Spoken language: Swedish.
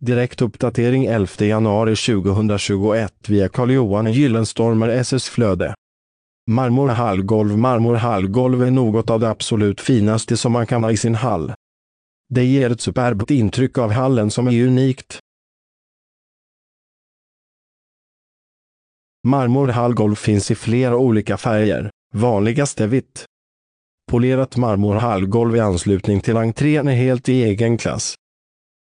Direktuppdatering 11 januari 2021 via Carl-Johan Gyllenstormer SS Flöde. Marmorhallgolv Marmorhallgolv är något av det absolut finaste som man kan ha i sin hall. Det ger ett superbt intryck av hallen som är unikt. Marmorhallgolv finns i flera olika färger, vanligast är vitt. Polerat marmorhallgolv i anslutning till entrén är helt i egen klass.